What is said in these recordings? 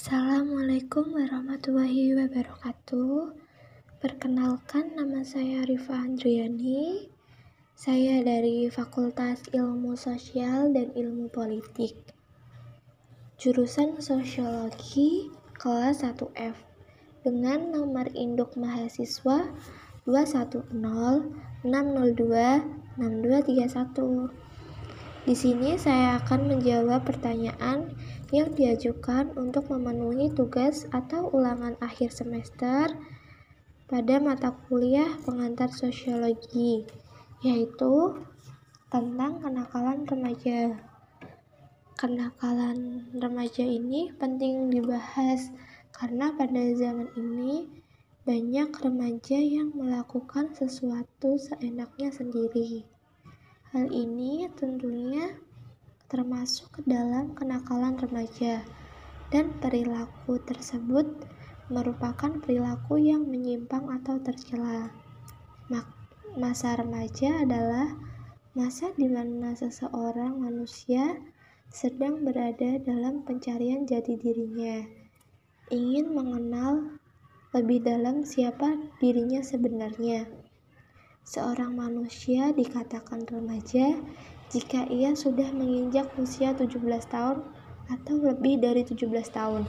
Assalamualaikum warahmatullahi wabarakatuh. Perkenalkan nama saya Rifa Andriani. Saya dari Fakultas Ilmu Sosial dan Ilmu Politik. Jurusan Sosiologi kelas 1F dengan nomor induk mahasiswa 210-602-6231. Di sini saya akan menjawab pertanyaan yang diajukan untuk memenuhi tugas atau ulangan akhir semester pada mata kuliah pengantar sosiologi, yaitu tentang kenakalan remaja. Kenakalan remaja ini penting dibahas karena pada zaman ini banyak remaja yang melakukan sesuatu seenaknya sendiri. Hal ini tentunya termasuk ke dalam kenakalan remaja, dan perilaku tersebut merupakan perilaku yang menyimpang atau tercela. Masa remaja adalah masa di mana seseorang manusia sedang berada dalam pencarian jati dirinya, ingin mengenal lebih dalam siapa dirinya sebenarnya. Seorang manusia dikatakan remaja jika ia sudah menginjak usia 17 tahun atau lebih dari 17 tahun.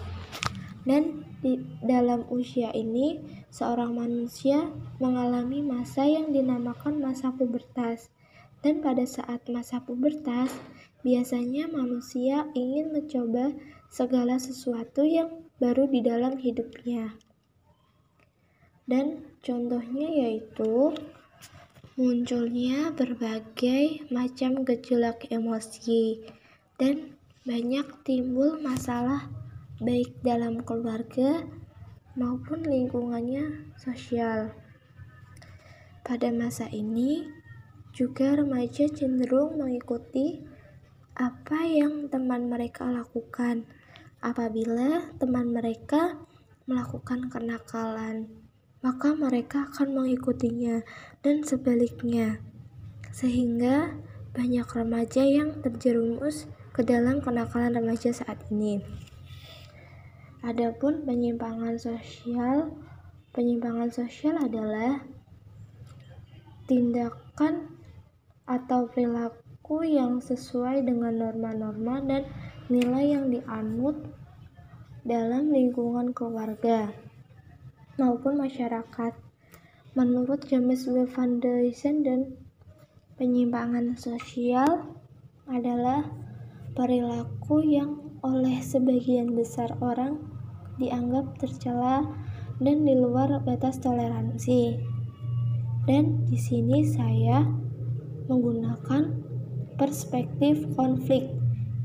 Dan di dalam usia ini, seorang manusia mengalami masa yang dinamakan masa pubertas. Dan pada saat masa pubertas, biasanya manusia ingin mencoba segala sesuatu yang baru di dalam hidupnya. Dan contohnya yaitu munculnya berbagai macam gejolak emosi dan banyak timbul masalah baik dalam keluarga maupun lingkungannya sosial. Pada masa ini juga remaja cenderung mengikuti apa yang teman mereka lakukan apabila teman mereka melakukan kenakalan maka mereka akan mengikutinya dan sebaliknya. Sehingga banyak remaja yang terjerumus ke dalam kenakalan remaja saat ini. Adapun penyimpangan sosial, penyimpangan sosial adalah tindakan atau perilaku yang sesuai dengan norma-norma dan nilai yang dianut dalam lingkungan keluarga maupun masyarakat. Menurut James Webb Foundation dan penyimpangan sosial adalah perilaku yang oleh sebagian besar orang dianggap tercela dan di luar batas toleransi. Dan di sini saya menggunakan perspektif konflik,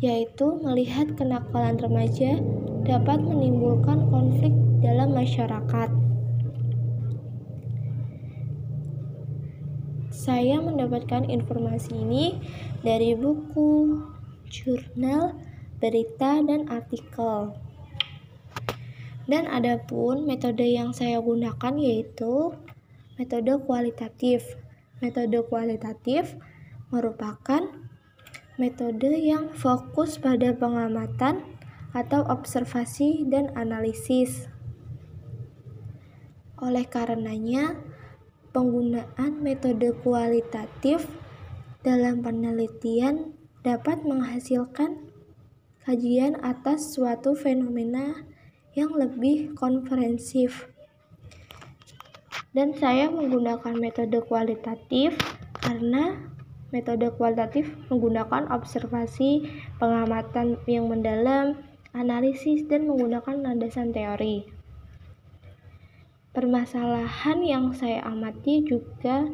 yaitu melihat kenakalan remaja dapat menimbulkan konflik dalam masyarakat. Saya mendapatkan informasi ini dari buku, jurnal, berita, dan artikel. Dan adapun metode yang saya gunakan yaitu metode kualitatif. Metode kualitatif merupakan metode yang fokus pada pengamatan atau observasi dan analisis. Oleh karenanya, Penggunaan metode kualitatif dalam penelitian dapat menghasilkan kajian atas suatu fenomena yang lebih konferensif. Dan saya menggunakan metode kualitatif karena metode kualitatif menggunakan observasi, pengamatan yang mendalam, analisis, dan menggunakan landasan teori. Permasalahan yang saya amati juga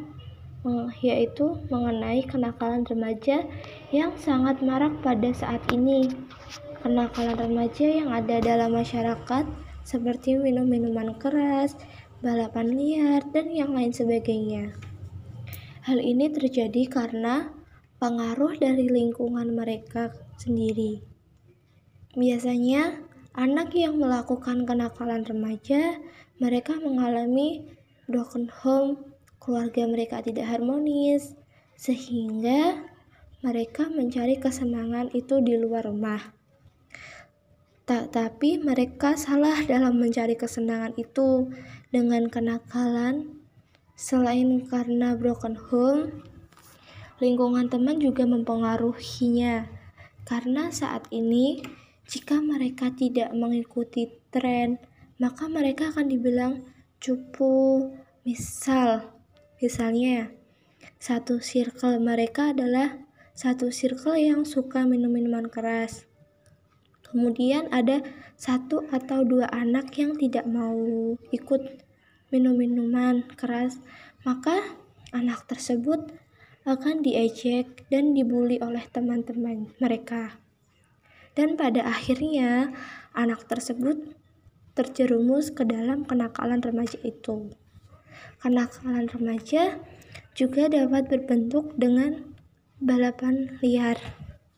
yaitu mengenai kenakalan remaja yang sangat marak pada saat ini. Kenakalan remaja yang ada dalam masyarakat seperti minum minuman keras, balapan liar, dan yang lain sebagainya. Hal ini terjadi karena pengaruh dari lingkungan mereka sendiri. Biasanya, anak yang melakukan kenakalan remaja mereka mengalami broken home, keluarga mereka tidak harmonis, sehingga mereka mencari kesenangan itu di luar rumah. Tetapi mereka salah dalam mencari kesenangan itu dengan kenakalan. Selain karena broken home, lingkungan teman juga mempengaruhinya. Karena saat ini, jika mereka tidak mengikuti tren, maka mereka akan dibilang cupu. Misal, misalnya, satu circle mereka adalah satu circle yang suka minum minuman keras. Kemudian ada satu atau dua anak yang tidak mau ikut minum minuman keras, maka anak tersebut akan diejek dan dibully oleh teman-teman mereka. Dan pada akhirnya, anak tersebut terjerumus ke dalam kenakalan remaja itu. Kenakalan remaja juga dapat berbentuk dengan balapan liar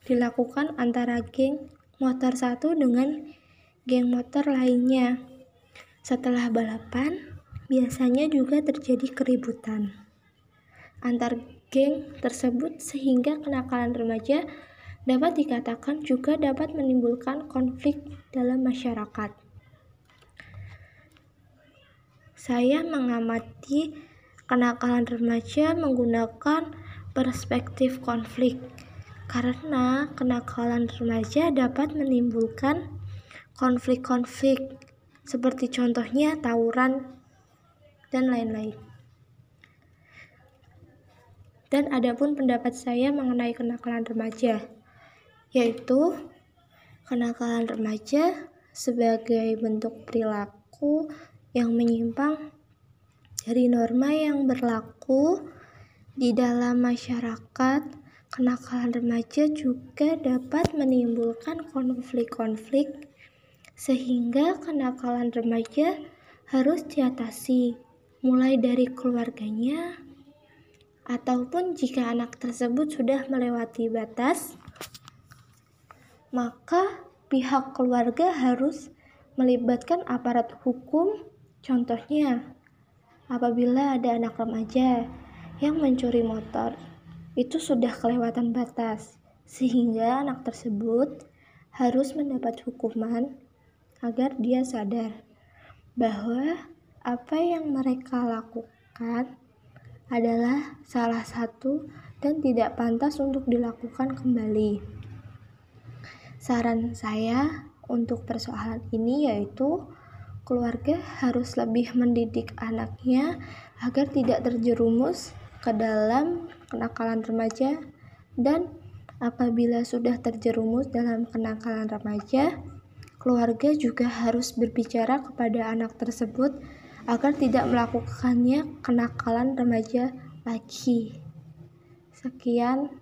dilakukan antara geng motor satu dengan geng motor lainnya. Setelah balapan, biasanya juga terjadi keributan antar geng tersebut sehingga kenakalan remaja dapat dikatakan juga dapat menimbulkan konflik dalam masyarakat. Saya mengamati kenakalan remaja menggunakan perspektif konflik karena kenakalan remaja dapat menimbulkan konflik-konflik seperti contohnya tawuran dan lain-lain. Dan adapun pendapat saya mengenai kenakalan remaja, yaitu kenakalan remaja sebagai bentuk perilaku yang menyimpang dari norma yang berlaku di dalam masyarakat. Kenakalan remaja juga dapat menimbulkan konflik-konflik sehingga kenakalan remaja harus diatasi mulai dari keluarganya, ataupun jika anak tersebut sudah melewati batas, maka pihak keluarga harus melibatkan aparat hukum. Contohnya, apabila ada anak remaja yang mencuri motor, itu sudah kelewatan batas, sehingga anak tersebut harus mendapat hukuman agar dia sadar bahwa apa yang mereka lakukan adalah salah satu dan tidak pantas untuk dilakukan kembali. Saran saya untuk persoalan ini yaitu keluarga harus lebih mendidik anaknya agar tidak terjerumus ke dalam kenakalan remaja dan apabila sudah terjerumus dalam kenakalan remaja, keluarga juga harus berbicara kepada anak tersebut agar tidak melakukannya kenakalan remaja lagi. Sekian,